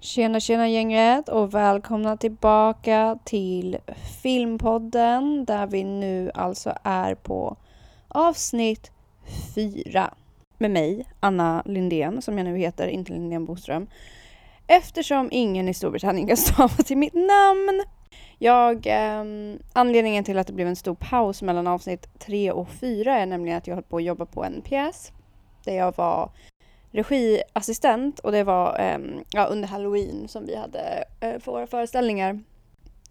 Tjena tjena gänget och välkomna tillbaka till Filmpodden där vi nu alltså är på avsnitt fyra med mig, Anna Lindén, som jag nu heter, inte Lindén Boström. Eftersom ingen i Storbritannien kan stava till mitt namn. Jag, eh, anledningen till att det blev en stor paus mellan avsnitt tre och fyra är nämligen att jag höll på att jobba på en pjäs där jag var regiassistent och det var eh, ja, under halloween som vi hade eh, för våra föreställningar.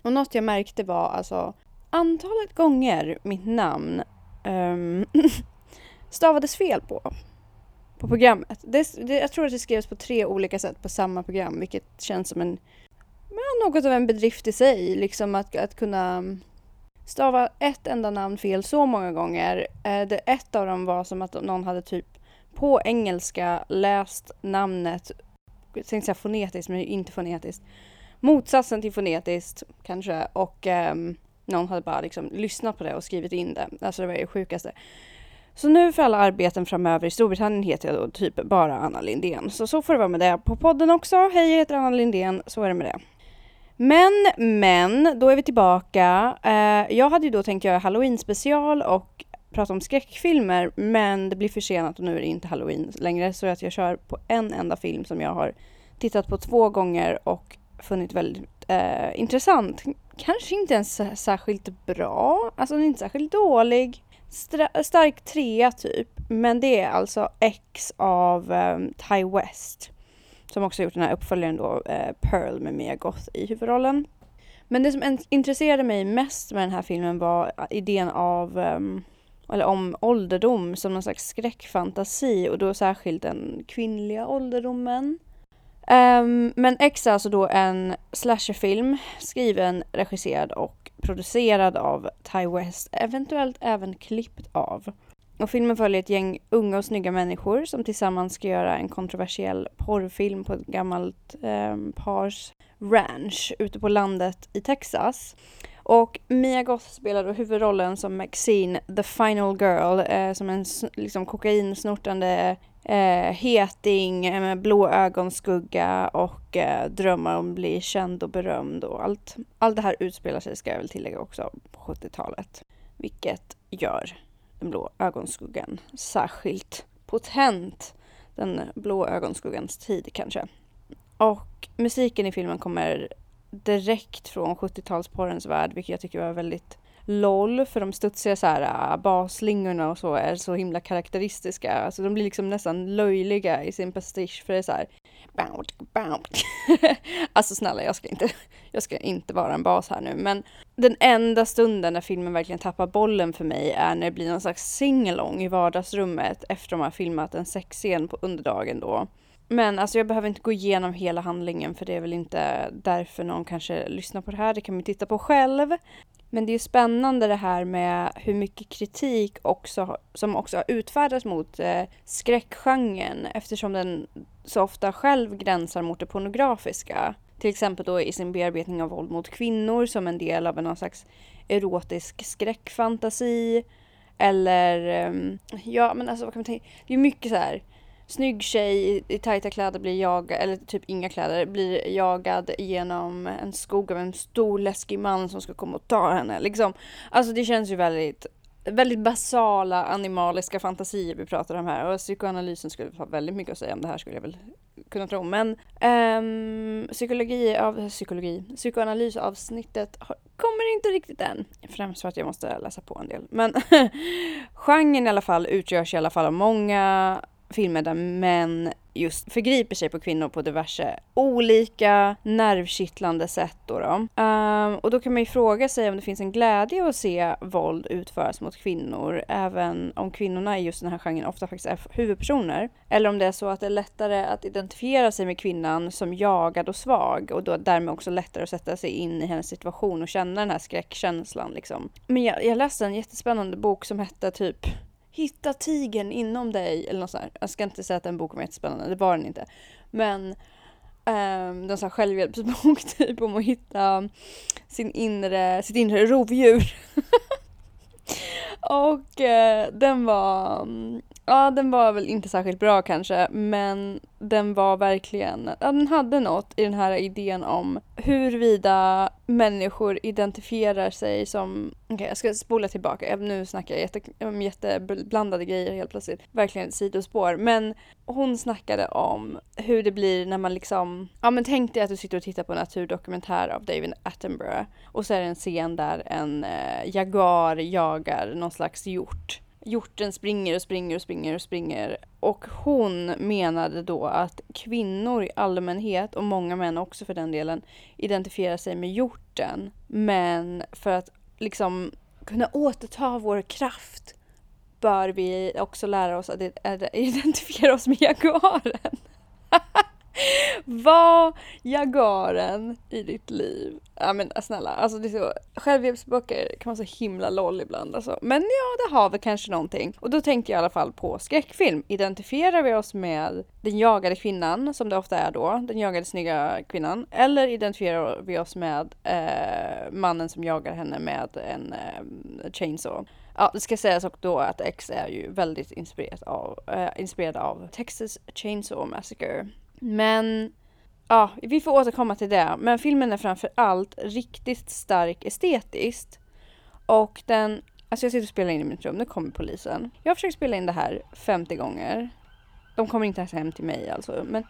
Och något jag märkte var alltså antalet gånger mitt namn eh, stavades fel på. På programmet. Det, det, jag tror att det skrevs på tre olika sätt på samma program vilket känns som en ja, något av en bedrift i sig. Liksom att, att kunna stava ett enda namn fel så många gånger. Eh, det, ett av dem var som att någon hade typ på engelska läst namnet, jag tänkte säga fonetiskt men inte fonetiskt, motsatsen till fonetiskt kanske och um, någon hade bara liksom lyssnat på det och skrivit in det. Alltså det var det sjukaste. Så nu för alla arbeten framöver i Storbritannien heter jag då typ bara Anna Lindén. Så så får det vara med det på podden också. Hej, jag heter Anna Lindén. Så är det med det. Men, men, då är vi tillbaka. Eh, jag hade ju då tänkt göra halloween special och prata om skräckfilmer men det blir försenat och nu är det inte halloween längre så att jag kör på en enda film som jag har tittat på två gånger och funnit väldigt eh, intressant. Kanske inte ens särskilt bra, alltså den är inte särskilt dålig. Stra stark trea typ, men det är alltså X av eh, Ty West som också gjort den här uppföljaren då, eh, Pearl med Mia Goth i huvudrollen. Men det som intresserade mig mest med den här filmen var eh, idén av um, eller om ålderdom som någon slags skräckfantasi och då särskilt den kvinnliga ålderdomen. Um, men X är alltså då en slasherfilm skriven, regisserad och producerad av Ty West, eventuellt även klippt av. Och filmen följer ett gäng unga och snygga människor som tillsammans ska göra en kontroversiell porrfilm på ett gammalt um, pars ranch ute på landet i Texas. Och Mia Goth spelar då huvudrollen som Maxine, the final girl, eh, som en liksom kokainsnortande eh, heting eh, med blå ögonskugga och eh, drömmar om att bli känd och berömd och allt. Allt det här utspelar sig, ska jag väl tillägga också, på 70-talet. Vilket gör den blå ögonskuggan särskilt potent. Den blå ögonskuggans tid kanske. Och musiken i filmen kommer direkt från 70-talsporrens värld, vilket jag tycker var väldigt LOL, för de studsiga så här äh, basslingorna och så är så himla karaktäristiska. Alltså de blir liksom nästan löjliga i sin pastisch för det är så här alltså snälla, jag ska, inte, jag ska inte vara en bas här nu, men den enda stunden när filmen verkligen tappar bollen för mig är när det blir någon slags singalong i vardagsrummet efter de har filmat en sexscen på underdagen då. Men alltså jag behöver inte gå igenom hela handlingen för det är väl inte därför någon kanske lyssnar på det här. Det kan man titta på själv. Men det är ju spännande det här med hur mycket kritik också, som också har utfärdats mot eh, skräckgenren eftersom den så ofta själv gränsar mot det pornografiska. Till exempel då i sin bearbetning av våld mot kvinnor som en del av någon slags erotisk skräckfantasi. Eller, ehm, ja men alltså vad kan man tänka? Det är mycket så här snygg tjej i, i tajta kläder blir jagad, eller typ inga kläder, blir jagad genom en skog av en stor läskig man som ska komma och ta henne. Liksom. Alltså det känns ju väldigt väldigt basala animaliska fantasier vi pratar om här och psykoanalysen skulle ha väldigt mycket att säga om det här skulle jag väl kunna tro. Men um, psykologi av psykologi, psykoanalysavsnittet har, kommer inte riktigt än. Främst för att jag måste läsa på en del. Men genren i alla fall utgörs i alla fall av många filmer där män just förgriper sig på kvinnor på diverse olika nervkittlande sätt. Då, då. Um, och då kan man ju fråga sig om det finns en glädje att se våld utföras mot kvinnor, även om kvinnorna i just den här genren ofta faktiskt är huvudpersoner. Eller om det är så att det är lättare att identifiera sig med kvinnan som jagad och svag och då därmed också lättare att sätta sig in i hennes situation och känna den här skräckkänslan. Liksom. Men jag, jag läste en jättespännande bok som hette typ hitta tigen inom dig eller något sånt. Jag ska inte säga att den boken var jättespännande, det var den inte. Men um, den sa självhjälpsbok typ om att hitta sin inre, sitt inre rovdjur. och uh, den var um, Ja, den var väl inte särskilt bra kanske, men den var verkligen, ja, den hade något i den här idén om huruvida människor identifierar sig som, okej okay, jag ska spola tillbaka, nu snackar jag jätte, om jätteblandade grejer helt plötsligt, verkligen ett sidospår, men hon snackade om hur det blir när man liksom, ja men tänk dig att du sitter och tittar på en naturdokumentär av David Attenborough och så är det en scen där en eh, jaguar jagar någon slags hjort hjorten springer och springer och springer och springer. Och hon menade då att kvinnor i allmänhet, och många män också för den delen, identifierar sig med hjorten. Men för att liksom kunna återta vår kraft bör vi också lära oss att identifiera oss med jaguaren. Var Jaguaren i ditt liv? Ja men äh, snälla, alltså det är så, självhjälpsböcker kan vara så himla loll ibland alltså. Men ja, det har väl kanske någonting. Och då tänkte jag i alla fall på skräckfilm. Identifierar vi oss med den jagade kvinnan, som det ofta är då, den jagade snygga kvinnan? Eller identifierar vi oss med eh, mannen som jagar henne med en eh, chainsaw? Ja, det ska sägas också då att X är ju väldigt inspirerad av, eh, inspirerad av Texas Chainsaw Massacre. Men ja, vi får återkomma till det. Men filmen är framför allt riktigt stark estetiskt. Och den, alltså jag sitter och spelar in i mitt rum, nu kommer polisen. Jag har försökt spela in det här 50 gånger. De kommer inte ens hem till mig alltså. Men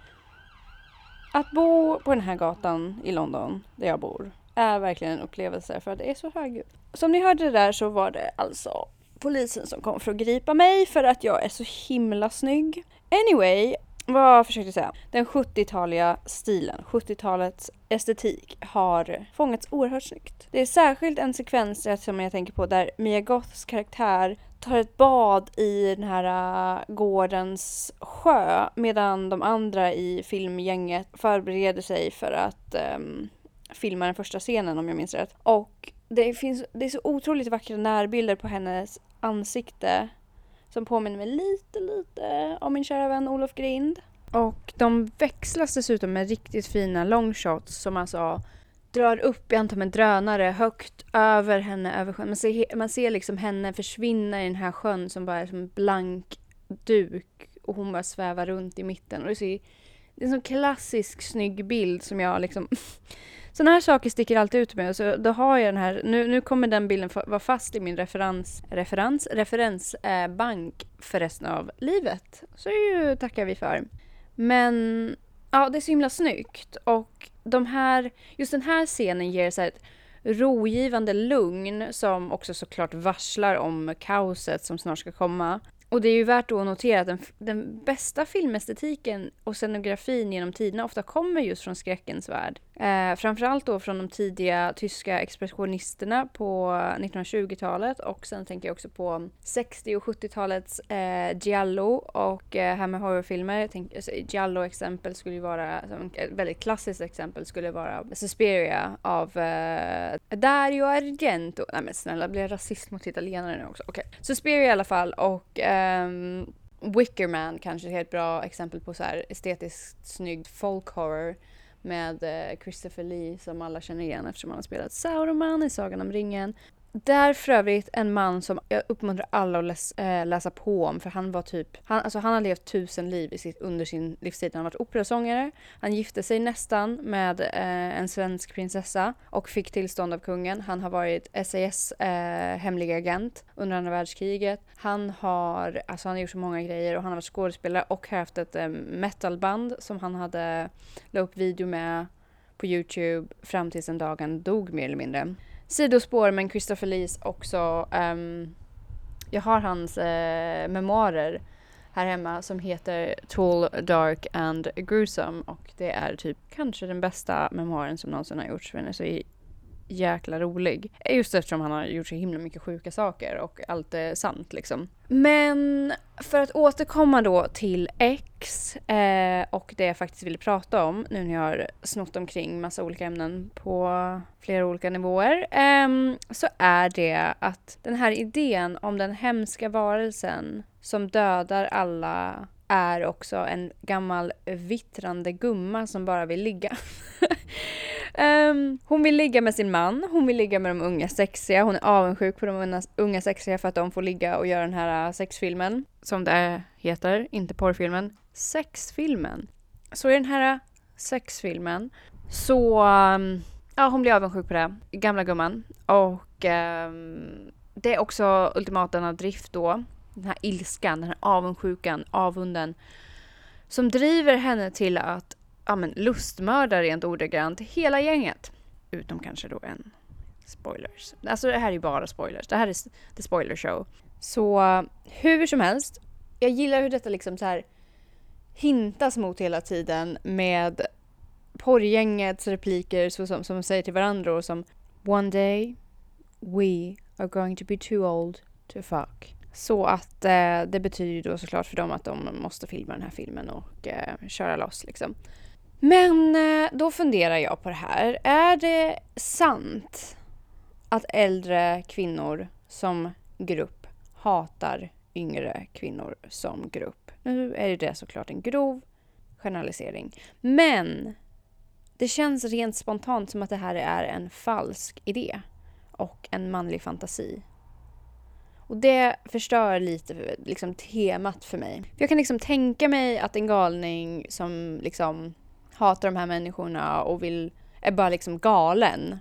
att bo på den här gatan i London, där jag bor, är verkligen en upplevelse för att det är så högljutt. Som ni hörde där så var det alltså polisen som kom för att gripa mig för att jag är så himla snygg. Anyway, vad försökte jag säga? Den 70-taliga stilen, 70-talets estetik har fångats oerhört snyggt. Det är särskilt en sekvens som jag tänker på där Mia Goths karaktär tar ett bad i den här äh, gårdens sjö medan de andra i filmgänget förbereder sig för att um, filma den första scenen om jag minns rätt. Och det, finns, det är så otroligt vackra närbilder på hennes ansikte som påminner mig lite, lite om min kära vän Olof Grind. Och de växlas dessutom med riktigt fina longshots som alltså drar upp, jag antar med drönare, högt över henne, över sjön. Man ser, man ser liksom henne försvinna i den här sjön som bara är som en blank duk och hon bara svävar runt i mitten. Och det, ser, det är en sån klassisk snygg bild som jag liksom Sådana här saker sticker alltid ut med. Så då har jag den här, nu, nu kommer den bilden vara fast i min referens, referens, referensbank eh, för resten av livet. Så ju tackar vi för. Men ja, det är så himla snyggt. Och de här, just den här scenen ger så ett rogivande lugn som också såklart varslar om kaoset som snart ska komma. Och det är ju värt att notera att den, den, bästa filmestetiken och scenografin genom tiderna ofta kommer just från skräckens värld. Eh, framförallt då från de tidiga tyska expressionisterna på 1920-talet och sen tänker jag också på 60 och 70-talets eh, giallo och eh, här med horrorfilmer. Tänk, alltså, giallo-exempel skulle ju vara, ett väldigt klassiskt exempel skulle vara Suspiria av eh, Dario Argento. Nej men snälla, blir jag rasist mot italienare nu också? Okej. Okay. Suspiria i alla fall och ehm, Wickerman kanske är ett bra exempel på så här estetiskt snygg folk horror med eh, Christopher Lee som alla känner igen eftersom han har spelat Sauron i Sagan om ringen. Där för övrigt en man som jag uppmuntrar alla att läs, äh, läsa på om för han var typ, han, alltså han har levt tusen liv i sitt, under sin livstid. Han har varit operasångare, han gifte sig nästan med äh, en svensk prinsessa och fick tillstånd av kungen. Han har varit SAS äh, eh, hemlig agent under andra världskriget. Han har, alltså han har gjort så många grejer och han har varit skådespelare och haft ett äh, metalband som han hade la upp video med på Youtube fram tills en dag han dog mer eller mindre sidospår men Christopher Lees också. Um, jag har hans uh, memoarer här hemma som heter Tall, Dark and Gruesome och det är typ kanske den bästa memoaren som någonsin har gjorts för den är så jäkla rolig. Just eftersom han har gjort så himla mycket sjuka saker och allt är sant liksom. Men för att återkomma då till X eh, och det jag faktiskt ville prata om nu när jag har snott omkring massa olika ämnen på flera olika nivåer eh, så är det att den här idén om den hemska varelsen som dödar alla är också en gammal vittrande gumma som bara vill ligga. Um, hon vill ligga med sin man, hon vill ligga med de unga sexiga, hon är avundsjuk på de unga, sexiga för att de får ligga och göra den här äh, sexfilmen. Som det heter, inte porrfilmen. Sexfilmen. Så i den här äh, sexfilmen så, um, ja hon blir avundsjuk på det, gamla gumman. Och um, det är också ultimata drift då. Den här ilskan, den här avundsjukan, avunden. Som driver henne till att ja, men, lustmördar rent ordagrant hela gänget. Utom kanske då en. Spoilers. Alltså det här är ju bara spoilers. Det här är the spoiler show. Så hur som helst. Jag gillar hur detta liksom så här hintas mot hela tiden med porrgängets repliker så som, som säger till varandra och som One day we are going to be too old to fuck. Så att eh, det betyder ju då såklart för dem att de måste filma den här filmen och eh, köra loss liksom. Men eh, då funderar jag på det här. Är det sant att äldre kvinnor som grupp hatar yngre kvinnor som grupp? Nu är det såklart en grov generalisering. Men det känns rent spontant som att det här är en falsk idé och en manlig fantasi. Och det förstör lite liksom, temat för mig. För jag kan liksom tänka mig att en galning som liksom hatar de här människorna och vill, är bara liksom galen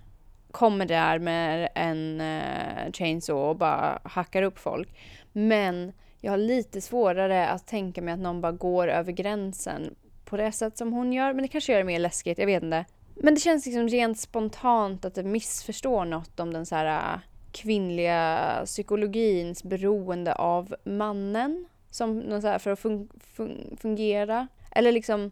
kommer där med en uh, chainsaw och bara hackar upp folk. Men jag har lite svårare att tänka mig att någon bara går över gränsen på det sätt som hon gör. Men det kanske gör det mer läskigt, jag vet inte. Men det känns liksom rent spontant att det missförstår något om den så här eh, kvinnliga psykologins beroende av mannen. Som någon så här för att fun fun fungera. Eller liksom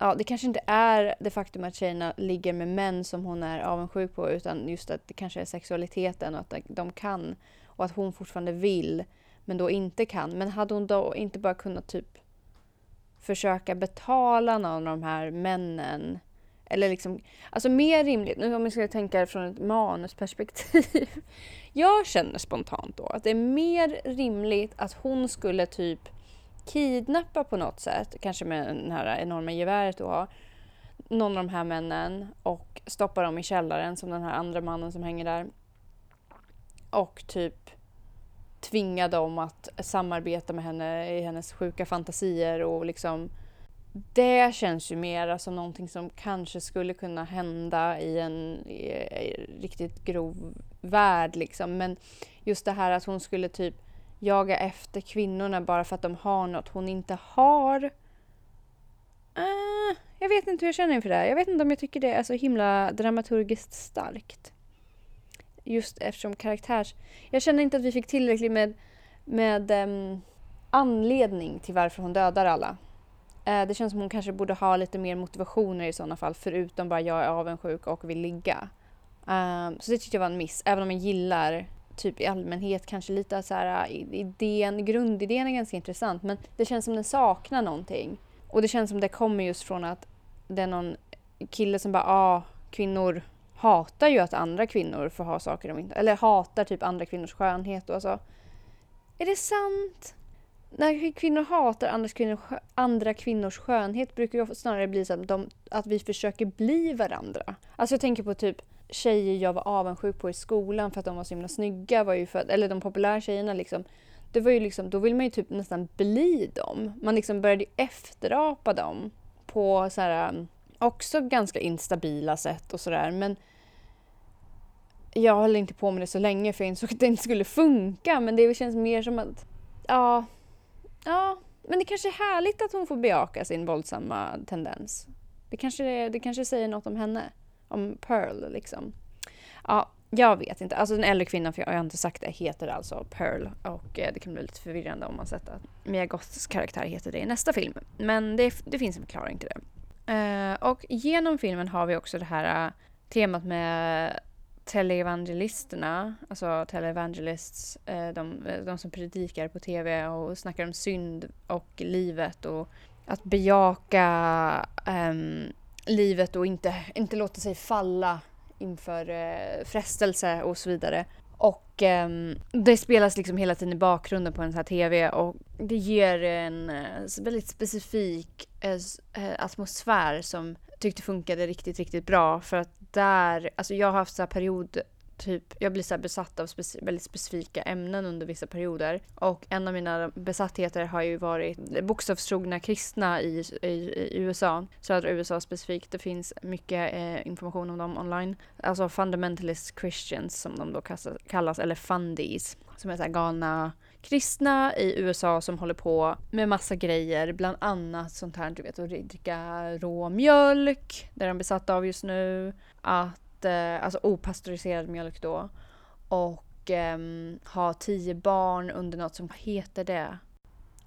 ja, det kanske inte är det faktum att tjejerna ligger med män som hon är avundsjuk på utan just att det kanske är sexualiteten och att de kan och att hon fortfarande vill men då inte kan. Men hade hon då inte bara kunnat typ försöka betala någon av de här männen eller liksom, alltså mer rimligt, nu om jag ska tänka från ett manusperspektiv. Jag känner spontant då att det är mer rimligt att hon skulle typ kidnappa på något sätt, kanske med det här enorma geväret du har, någon av de här männen och stoppa dem i källaren som den här andra mannen som hänger där. Och typ tvinga dem att samarbeta med henne i hennes sjuka fantasier och liksom det känns ju mera som någonting som kanske skulle kunna hända i en i, riktigt grov värld liksom. Men just det här att hon skulle typ jaga efter kvinnorna bara för att de har något hon inte har. Uh, jag vet inte hur jag känner inför det. Jag vet inte om jag tycker det är så himla dramaturgiskt starkt. Just eftersom karaktärs... Jag känner inte att vi fick tillräckligt med, med um, anledning till varför hon dödar alla. Uh, det känns som hon kanske borde ha lite mer motivationer i sådana fall förutom bara jag är avundsjuk och vill ligga. Uh, så det tyckte jag var en miss, även om jag gillar typ i allmänhet kanske lite så här äh, idén, grundidén är ganska intressant men det känns som den saknar någonting. Och det känns som det kommer just från att det är någon kille som bara ah, kvinnor hatar ju att andra kvinnor får ha saker de inte, eller hatar typ andra kvinnors skönhet och alltså. Är det sant? När kvinnor hatar andra, kvinnors, andra kvinnors skönhet brukar ju snarare bli så att, de, att vi försöker bli varandra. Alltså jag tänker på typ tjejer jag var avundsjuk på i skolan för att de var så himla snygga, var ju för, eller de populära tjejerna liksom. Det var ju liksom, då vill man ju typ nästan bli dem. Man liksom började efterapa dem på så här, um, också ganska instabila sätt och sådär. Men jag höll inte på med det så länge för jag insåg att det inte skulle funka. Men det känns mer som att, ja, ja, men det kanske är härligt att hon får bejaka sin våldsamma tendens. Det kanske, det kanske säger något om henne om Pearl liksom. Ja, jag vet inte. Alltså den äldre kvinnan, för jag har inte sagt det, heter alltså Pearl. Och eh, det kan bli lite förvirrande om man sett att Mia Goths karaktär heter det i nästa film. Men det, det finns en förklaring till det. Eh, och genom filmen har vi också det här eh, temat med televangelisterna, alltså televangelists, eh, de, eh, de som predikar på tv och snackar om synd och livet och att bejaka um, livet och inte, inte låta sig falla inför eh, frestelse och så vidare. Och eh, det spelas liksom hela tiden i bakgrunden på en sån här TV och det ger en eh, väldigt specifik eh, eh atmosfär som tyckte funkade riktigt, riktigt bra för att där, alltså jag har haft så här period typ, jag blir så besatt av speci väldigt specifika ämnen under vissa perioder. Och en av mina besattheter har ju varit bokstavstrogna kristna i, i, i USA, södra USA specifikt. Det finns mycket eh, information om dem online. Alltså fundamentalist Christians som de då kallas, eller fundies, som är så här galna kristna i USA som håller på med massa grejer, bland annat sånt här du vet att dricka rå mjölk, det är de besatta av just nu. Att eh, alltså opastöriserad mjölk då. Och eh, ha tio barn under något som heter det.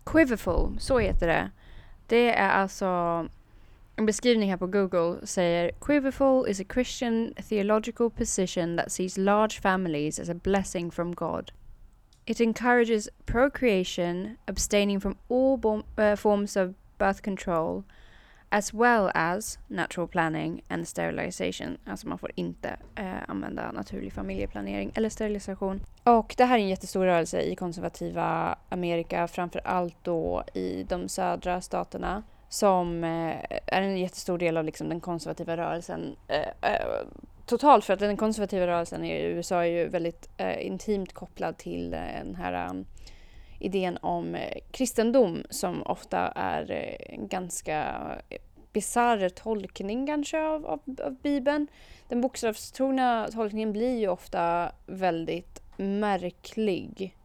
Quiverful, så heter det. Det är alltså en beskrivning här på Google säger Quiverful is a Christian theological position that sees large families as a blessing from God. It encourages procreation, abstaining from all uh, forms of birth control, as well as natural planning and sterilization. Alltså man får inte eh, använda naturlig familjeplanering eller sterilisation. Och det här är en jättestor rörelse i konservativa Amerika, framför allt då i de södra staterna som eh, är en jättestor del av liksom den konservativa rörelsen eh, eh totalt för att den konservativa rörelsen i USA är ju väldigt eh, intimt kopplad till den här eh, idén om eh, kristendom som ofta är eh, en ganska eh, bisarr tolkning kanske av, av, av Bibeln. Den bokstavstrogna tolkningen blir ju ofta väldigt märklig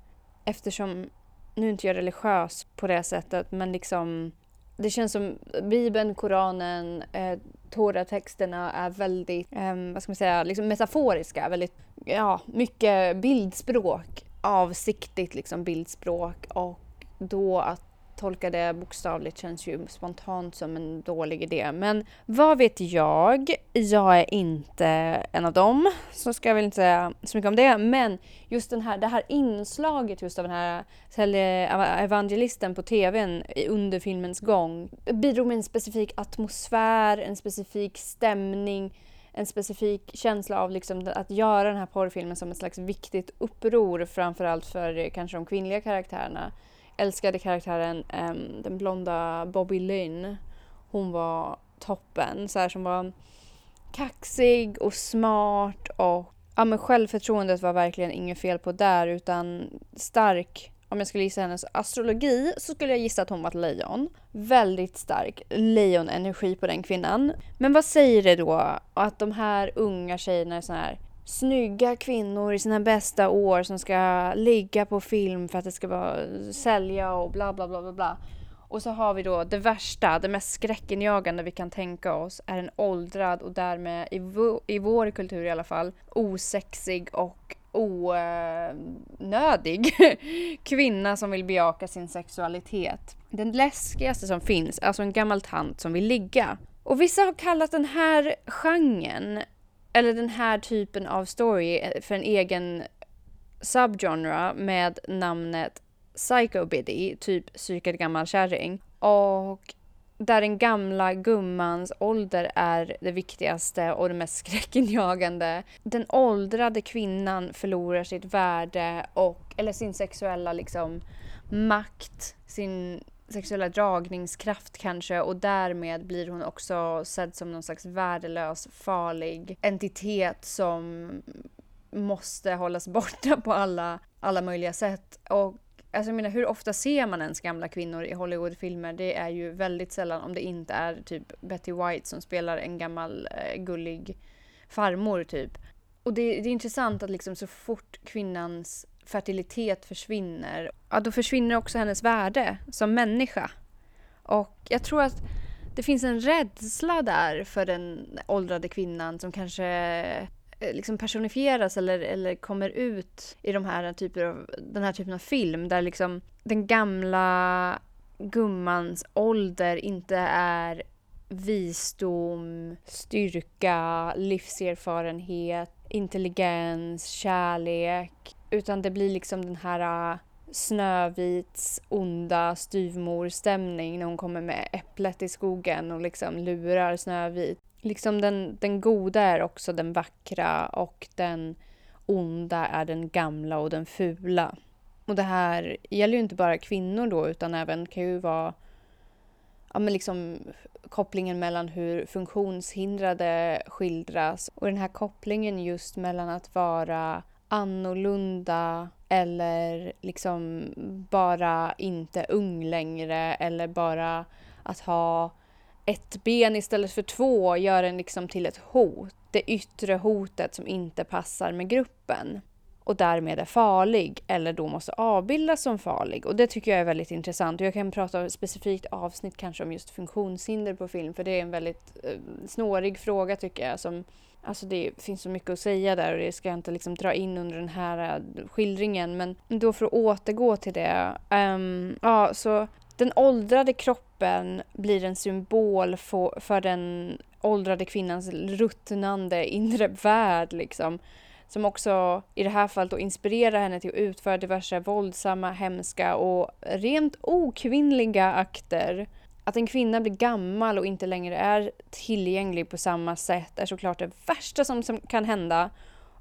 eftersom, nu är inte jag religiös på det sättet, men liksom det känns som Bibeln, Koranen, eh, Tora-texterna är väldigt, eh, vad ska man säga, liksom metaforiska, väldigt, ja, mycket bildspråk avsiktligt liksom bildspråk och då att tolka det bokstavligt känns ju spontant som en dålig idé. Men vad vet jag? Jag är inte en av dem, så ska jag väl inte säga så mycket om det. Men just den här, det här inslaget just av den här evangelisten på tvn under filmens gång bidrog med en specifik atmosfär, en specifik stämning en specifik känsla av liksom att göra den här porrfilmen som ett slags viktigt uppror framförallt för eh, kanske de kvinnliga karaktärerna. Älskade karaktären um, den blonda Bobby Lynn. Hon var toppen, så här, som var kaxig och smart och ja, men självförtroendet var verkligen inget fel på där utan stark om jag skulle gissa hennes astrologi så skulle jag gissa att hon var ett lejon. Väldigt stark lejonenergi på den kvinnan. Men vad säger det då att de här unga tjejerna är såna här snygga kvinnor i sina bästa år som ska ligga på film för att det ska vara sälja och bla bla bla bla bla. Och så har vi då det värsta, det mest skräckinjagande vi kan tänka oss är en åldrad och därmed i, i vår kultur i alla fall osexig och onödig kvinna som vill bejaka sin sexualitet. Den läskigaste som finns, alltså en gammal tant som vill ligga. Och vissa har kallat den här genren, eller den här typen av story, eh, för en egen subgenre med namnet Psychobiddy, typ psykad gammal kärring. Och där den gamla gummans ålder är det viktigaste och det mest skräckinjagande. Den åldrade kvinnan förlorar sitt värde och, eller sin sexuella liksom makt, sin sexuella dragningskraft kanske och därmed blir hon också sedd som någon slags värdelös, farlig entitet som måste hållas borta på alla, alla möjliga sätt. Och Alltså jag menar hur ofta ser man ens gamla kvinnor i Hollywoodfilmer? Det är ju väldigt sällan om det inte är typ Betty White som spelar en gammal eh, gullig farmor typ. Och det, det, är intressant att liksom så fort kvinnans fertilitet försvinner, ja då försvinner också hennes värde som människa. Och jag tror att det finns en rädsla där för den åldrade kvinnan som kanske Eh, liksom personifieras eller, eller kommer ut i de här typer av, den här typen av film där liksom den gamla gummans ålder inte är visdom, styrka, livserfarenhet, intelligens, kärlek utan det blir liksom den här eh, Snövits onda styvmorstämning när hon kommer med äpplet i skogen och liksom lurar Snövit liksom den, den goda är också den vackra och den onda är den gamla och den fula. Och det här gäller ju inte bara kvinnor då utan även kan ju vara ja, men liksom kopplingen mellan hur funktionshindrade skildras och den här kopplingen just mellan att vara annorlunda eller liksom bara inte ung längre eller bara att ha ett ben istället för två gör en liksom till ett hot. Det yttre hotet som inte passar med gruppen och därmed är farlig eller då måste avbildas som farlig. Och det tycker jag är väldigt intressant. Jag kan prata specifikt avsnitt kanske om just funktionshinder på film för det är en väldigt eh, snårig fråga tycker jag. Som, alltså det finns så mycket att säga där och det ska jag inte liksom dra in under den här eh, skildringen. Men då för att återgå till det. Um, ja, så den åldrade kroppen blir en symbol för, för den åldrade kvinnans ruttnande inre värld liksom som också i det här fallet då inspirerar henne till att utföra diverse våldsamma, hemska och rent okvinnliga akter. Att en kvinna blir gammal och inte längre är tillgänglig på samma sätt är såklart det värsta som, som kan hända.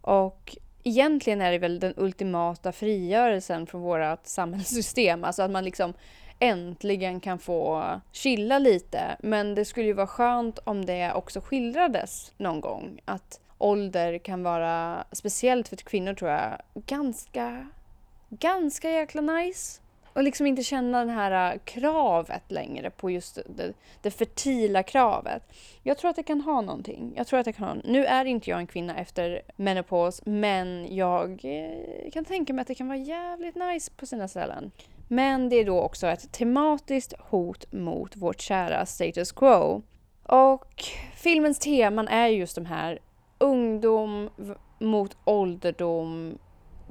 Och egentligen är det väl den ultimata frigörelsen från vårt samhällssystem. Alltså att man liksom äntligen kan få chilla lite. Men det skulle ju vara skönt om det också skildrades någon gång. Att ålder kan vara, speciellt för kvinnor tror jag, ganska, ganska jäkla nice. Och liksom inte känna det här äh, kravet längre på just det, det fertila kravet. Jag tror att det kan ha någonting. Jag tror att det kan ha, nu är inte jag en kvinna efter menopaus, men jag eh, kan tänka mig att det kan vara jävligt nice på sina ställen. Men det är då också ett tematiskt hot mot vårt kära status quo. Och filmens teman är just de här ungdom mot ålderdom,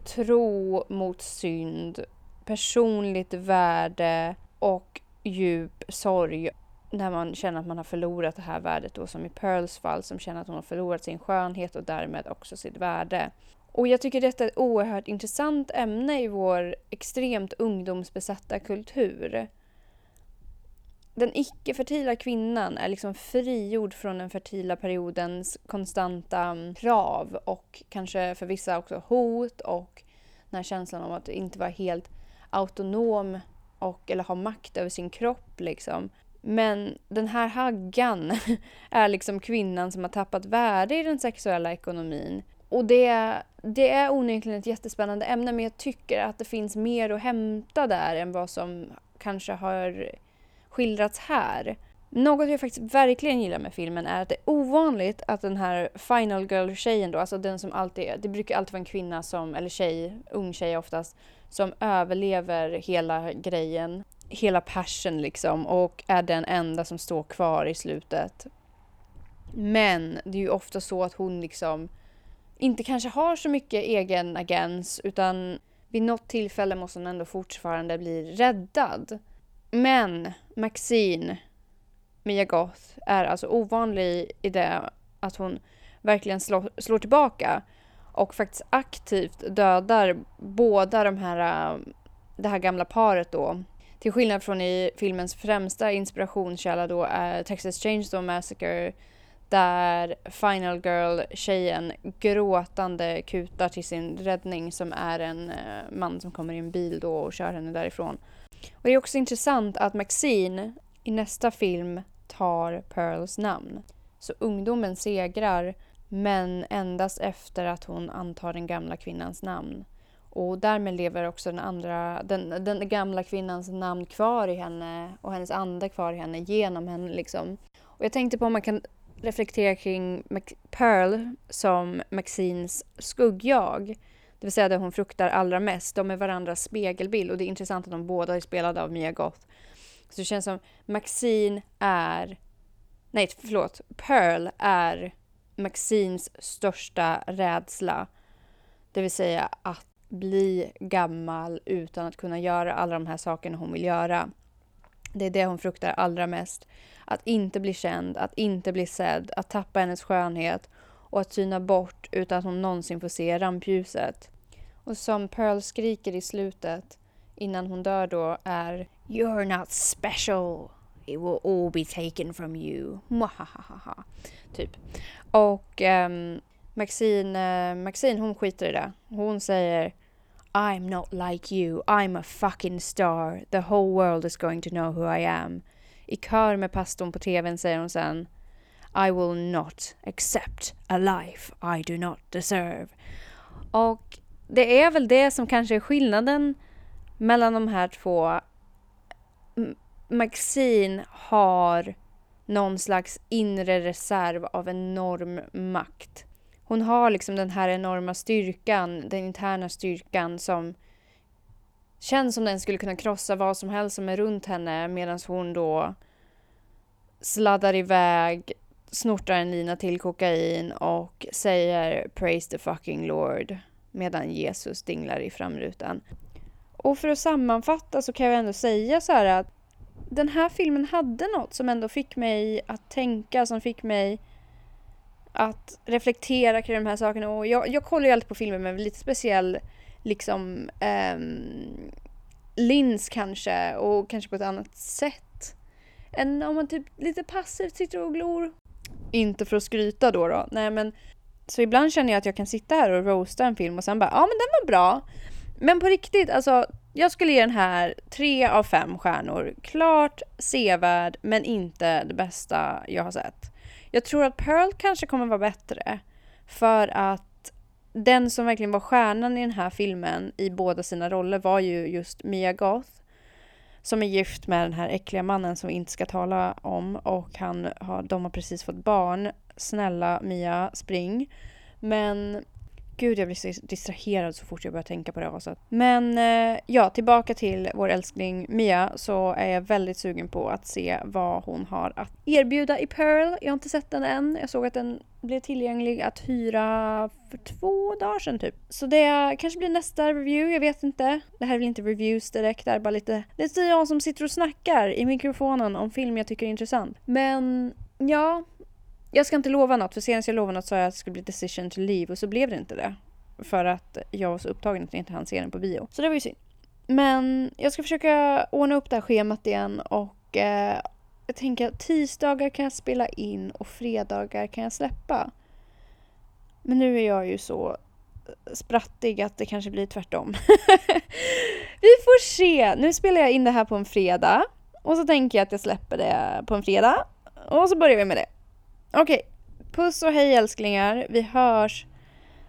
tro mot synd, personligt värde och djup sorg när man känner att man har förlorat det här värdet då som i Pearls fall som känner att hon har förlorat sin skönhet och därmed också sitt värde. Och jag tycker detta är ett oerhört intressant ämne i vår extremt ungdomsbesatta kultur den icke-fertila kvinnan är liksom frigjord från den fertila periodens konstanta krav och kanske för vissa också hot och den här känslan om att inte vara helt autonom och, eller ha makt över sin kropp. Liksom. Men den här haggan är liksom kvinnan som har tappat värde i den sexuella ekonomin. Och det, det är onekligen ett jättespännande ämne men jag tycker att det finns mer att hämta där än vad som kanske har skildrats här. Något jag faktiskt verkligen gillar med filmen är att det är ovanligt att den här final girl-tjejen då, alltså den som alltid, det brukar alltid vara en kvinna som, eller tjej, ung tjej oftast, som överlever hela grejen, hela passion liksom och är den enda som står kvar i slutet. Men det är ju ofta så att hon liksom inte kanske har så mycket egen agens utan vid något tillfälle måste hon ändå fortfarande bli räddad. Men Maxine, Mia Goth, är alltså ovanlig i det att hon verkligen slår, slår tillbaka och faktiskt aktivt dödar båda de här, äh, det här gamla paret då. Till skillnad från i filmens främsta inspirationskälla då är Texas Chainsaw Massacre där Final Girl-tjejen gråtande kutar till sin räddning som är en äh, man som kommer i en bil då och kör henne därifrån. Och det är också intressant att Maxine i nästa film tar Pearls namn. Så ungdomen segrar men endast efter att hon antar den gamla kvinnans namn. Och därmed lever också den, andra, den, den gamla kvinnans namn kvar i henne och hennes ande kvar i henne genom henne. Liksom. Och jag tänkte på om man kan reflektera kring Pearl som Maxines skuggjag. Det vill säga det hon fruktar allra mest. De är varandras spegelbild och det är intressant att de båda är spelade av Mia Goth. Så det känns som Maxine är... Nej, förlåt. Pearl är Maxines största rädsla. Det vill säga att bli gammal utan att kunna göra alla de här sakerna hon vill göra. Det är det hon fruktar allra mest. Att inte bli känd, att inte bli sedd, att tappa hennes skönhet och att syna bort utan att hon någonsin får se rampljuset. Och som Pearl skriker i slutet innan hon dör då är You're not special. It will all be taken from you. Mwahahaha. Typ. Och um, Maxine, uh, Maxine hon skiter i det. Hon säger I'm not like you. I'm a fucking star. The whole world is going to know who I am. i kör med pastorn på tvn säger hon sen I will not accept a life I do not deserve. Och det är väl det som kanske är skillnaden mellan de här två. Maxine har någon slags inre reserv av enorm makt. Hon har liksom den här enorma styrkan, den interna styrkan som känns som den skulle kunna krossa vad som helst som är runt henne medan hon då sladdar iväg, snortar en lina till kokain och säger “Praise the fucking Lord” medan Jesus dinglar i framrutan. Och för att sammanfatta så kan jag ändå säga så här att den här filmen hade något som ändå fick mig att tänka, som fick mig att reflektera kring de här sakerna. Och jag, jag kollar ju alltid på filmer med lite speciell liksom um, lins kanske och kanske på ett annat sätt. Än om man typ lite passivt sitter och glor. Inte för att skryta då då, nej men så ibland känner jag att jag kan sitta här och roasta en film och sen bara ja men den var bra. Men på riktigt, alltså jag skulle ge den här tre av fem stjärnor. Klart sevärd, men inte det bästa jag har sett. Jag tror att Pearl kanske kommer vara bättre. För att den som verkligen var stjärnan i den här filmen i båda sina roller var ju just Mia Goth. Som är gift med den här äckliga mannen som vi inte ska tala om och han har, de har precis fått barn. Snälla Mia, spring. Men Gud, jag blir så distraherad så fort jag börjar tänka på det aset. Men eh, ja, tillbaka till vår älskling Mia så är jag väldigt sugen på att se vad hon har att erbjuda i Pearl. Jag har inte sett den än. Jag såg att den blev tillgänglig att hyra för två dagar sedan typ. Så det kanske blir nästa review, jag vet inte. Det här är väl inte reviews direkt, det är bara lite... Det är jag som sitter och snackar i mikrofonen om film jag tycker är intressant. Men ja, jag ska inte lova något, för senast jag lovade något sa jag att det skulle bli decision to leave och så blev det inte det. För att jag var så upptagen att jag inte hann se den på bio. Så det var ju synd. Men jag ska försöka ordna upp det här schemat igen och eh, jag tänker att tisdagar kan jag spela in och fredagar kan jag släppa. Men nu är jag ju så sprattig att det kanske blir tvärtom. Vi får se! Nu spelar jag in det här på en fredag och så tänker jag att jag släpper det på en fredag och så börjar vi med det. Okej, puss och hej älsklingar. Vi hörs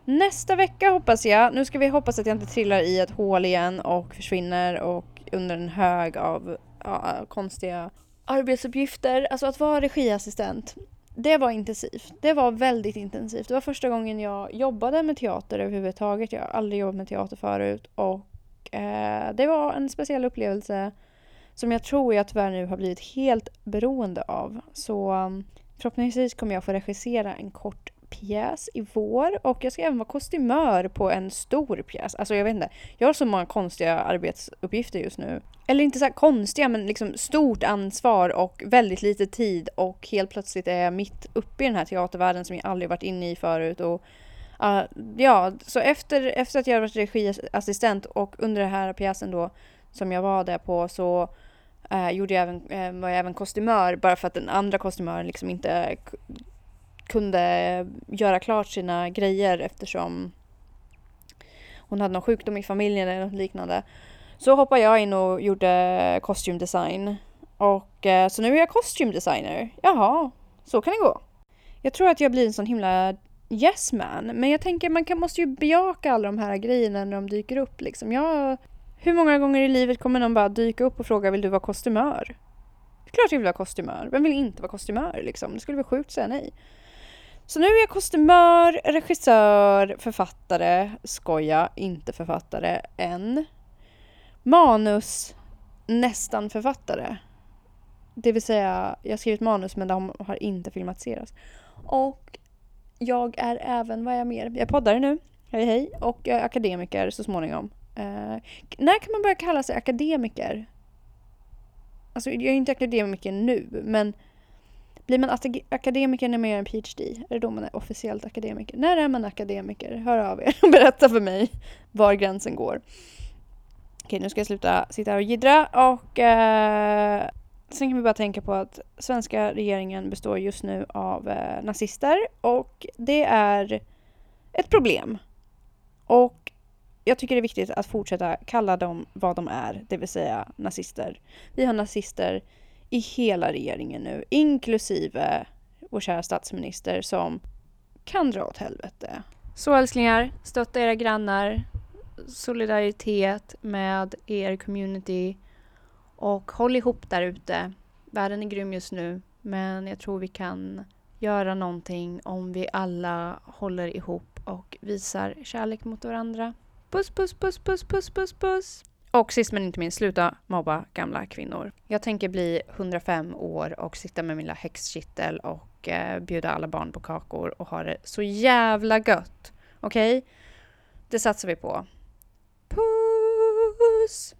nästa vecka hoppas jag. Nu ska vi hoppas att jag inte trillar i ett hål igen och försvinner och under en hög av ja, konstiga arbetsuppgifter. Alltså att vara regiassistent. Det var intensivt. Det var väldigt intensivt. Det var första gången jag jobbade med teater överhuvudtaget. Jag har aldrig jobbat med teater förut och eh, det var en speciell upplevelse som jag tror jag tyvärr nu har blivit helt beroende av. Så Förhoppningsvis kommer jag få regissera en kort pjäs i vår och jag ska även vara kostymör på en stor pjäs. Alltså jag vet inte, jag har så många konstiga arbetsuppgifter just nu. Eller inte så konstiga men liksom stort ansvar och väldigt lite tid och helt plötsligt är jag mitt uppe i den här teatervärlden som jag aldrig varit inne i förut. Och, uh, ja, så efter, efter att jag varit regiassistent och under den här pjäsen då som jag var där på så Uh, gjorde jag även, uh, var jag även kostymör bara för att den andra kostymören liksom inte kunde göra klart sina grejer eftersom hon hade någon sjukdom i familjen eller något liknande. Så hoppade jag in och gjorde kostymdesign. Och uh, så nu är jag kostymdesigner. Jaha, så kan det gå. Jag tror att jag blir en sån himla yes man. Men jag tänker man kan, måste ju bejaka alla de här grejerna när de dyker upp liksom. Jag hur många gånger i livet kommer någon bara dyka upp och fråga vill du vara kostymör? Klart jag vill vara kostymör. Vem vill inte vara kostymör liksom? Det skulle vara sjukt att säga nej. Så nu är jag kostymör, regissör, författare, skoja, inte författare än. Manus, nästan författare. Det vill säga, jag har skrivit manus men de har inte filmatiserats. Och jag är även, vad är jag mer? Jag är poddare nu, hej hej, och jag är akademiker så småningom. Uh, när kan man börja kalla sig akademiker? Alltså jag är inte akademiker nu, men blir man akademiker när man gör en PhD? Är det då man är officiellt akademiker? När är man akademiker? Hör av er och berätta för mig var gränsen går. Okej, nu ska jag sluta sitta här och jiddra och uh, sen kan vi bara tänka på att svenska regeringen består just nu av uh, nazister och det är ett problem. Och jag tycker det är viktigt att fortsätta kalla dem vad de är, det vill säga nazister. Vi har nazister i hela regeringen nu, inklusive vår kära statsminister som kan dra åt helvete. Så älsklingar, stötta era grannar, solidaritet med er community och håll ihop där ute. Världen är grym just nu, men jag tror vi kan göra någonting om vi alla håller ihop och visar kärlek mot varandra. Puss, puss, puss, puss, puss, puss, puss! Och sist men inte minst, sluta mobba gamla kvinnor. Jag tänker bli 105 år och sitta med min lilla häxkittel och eh, bjuda alla barn på kakor och ha det så jävla gött. Okej? Okay? Det satsar vi på. Puss!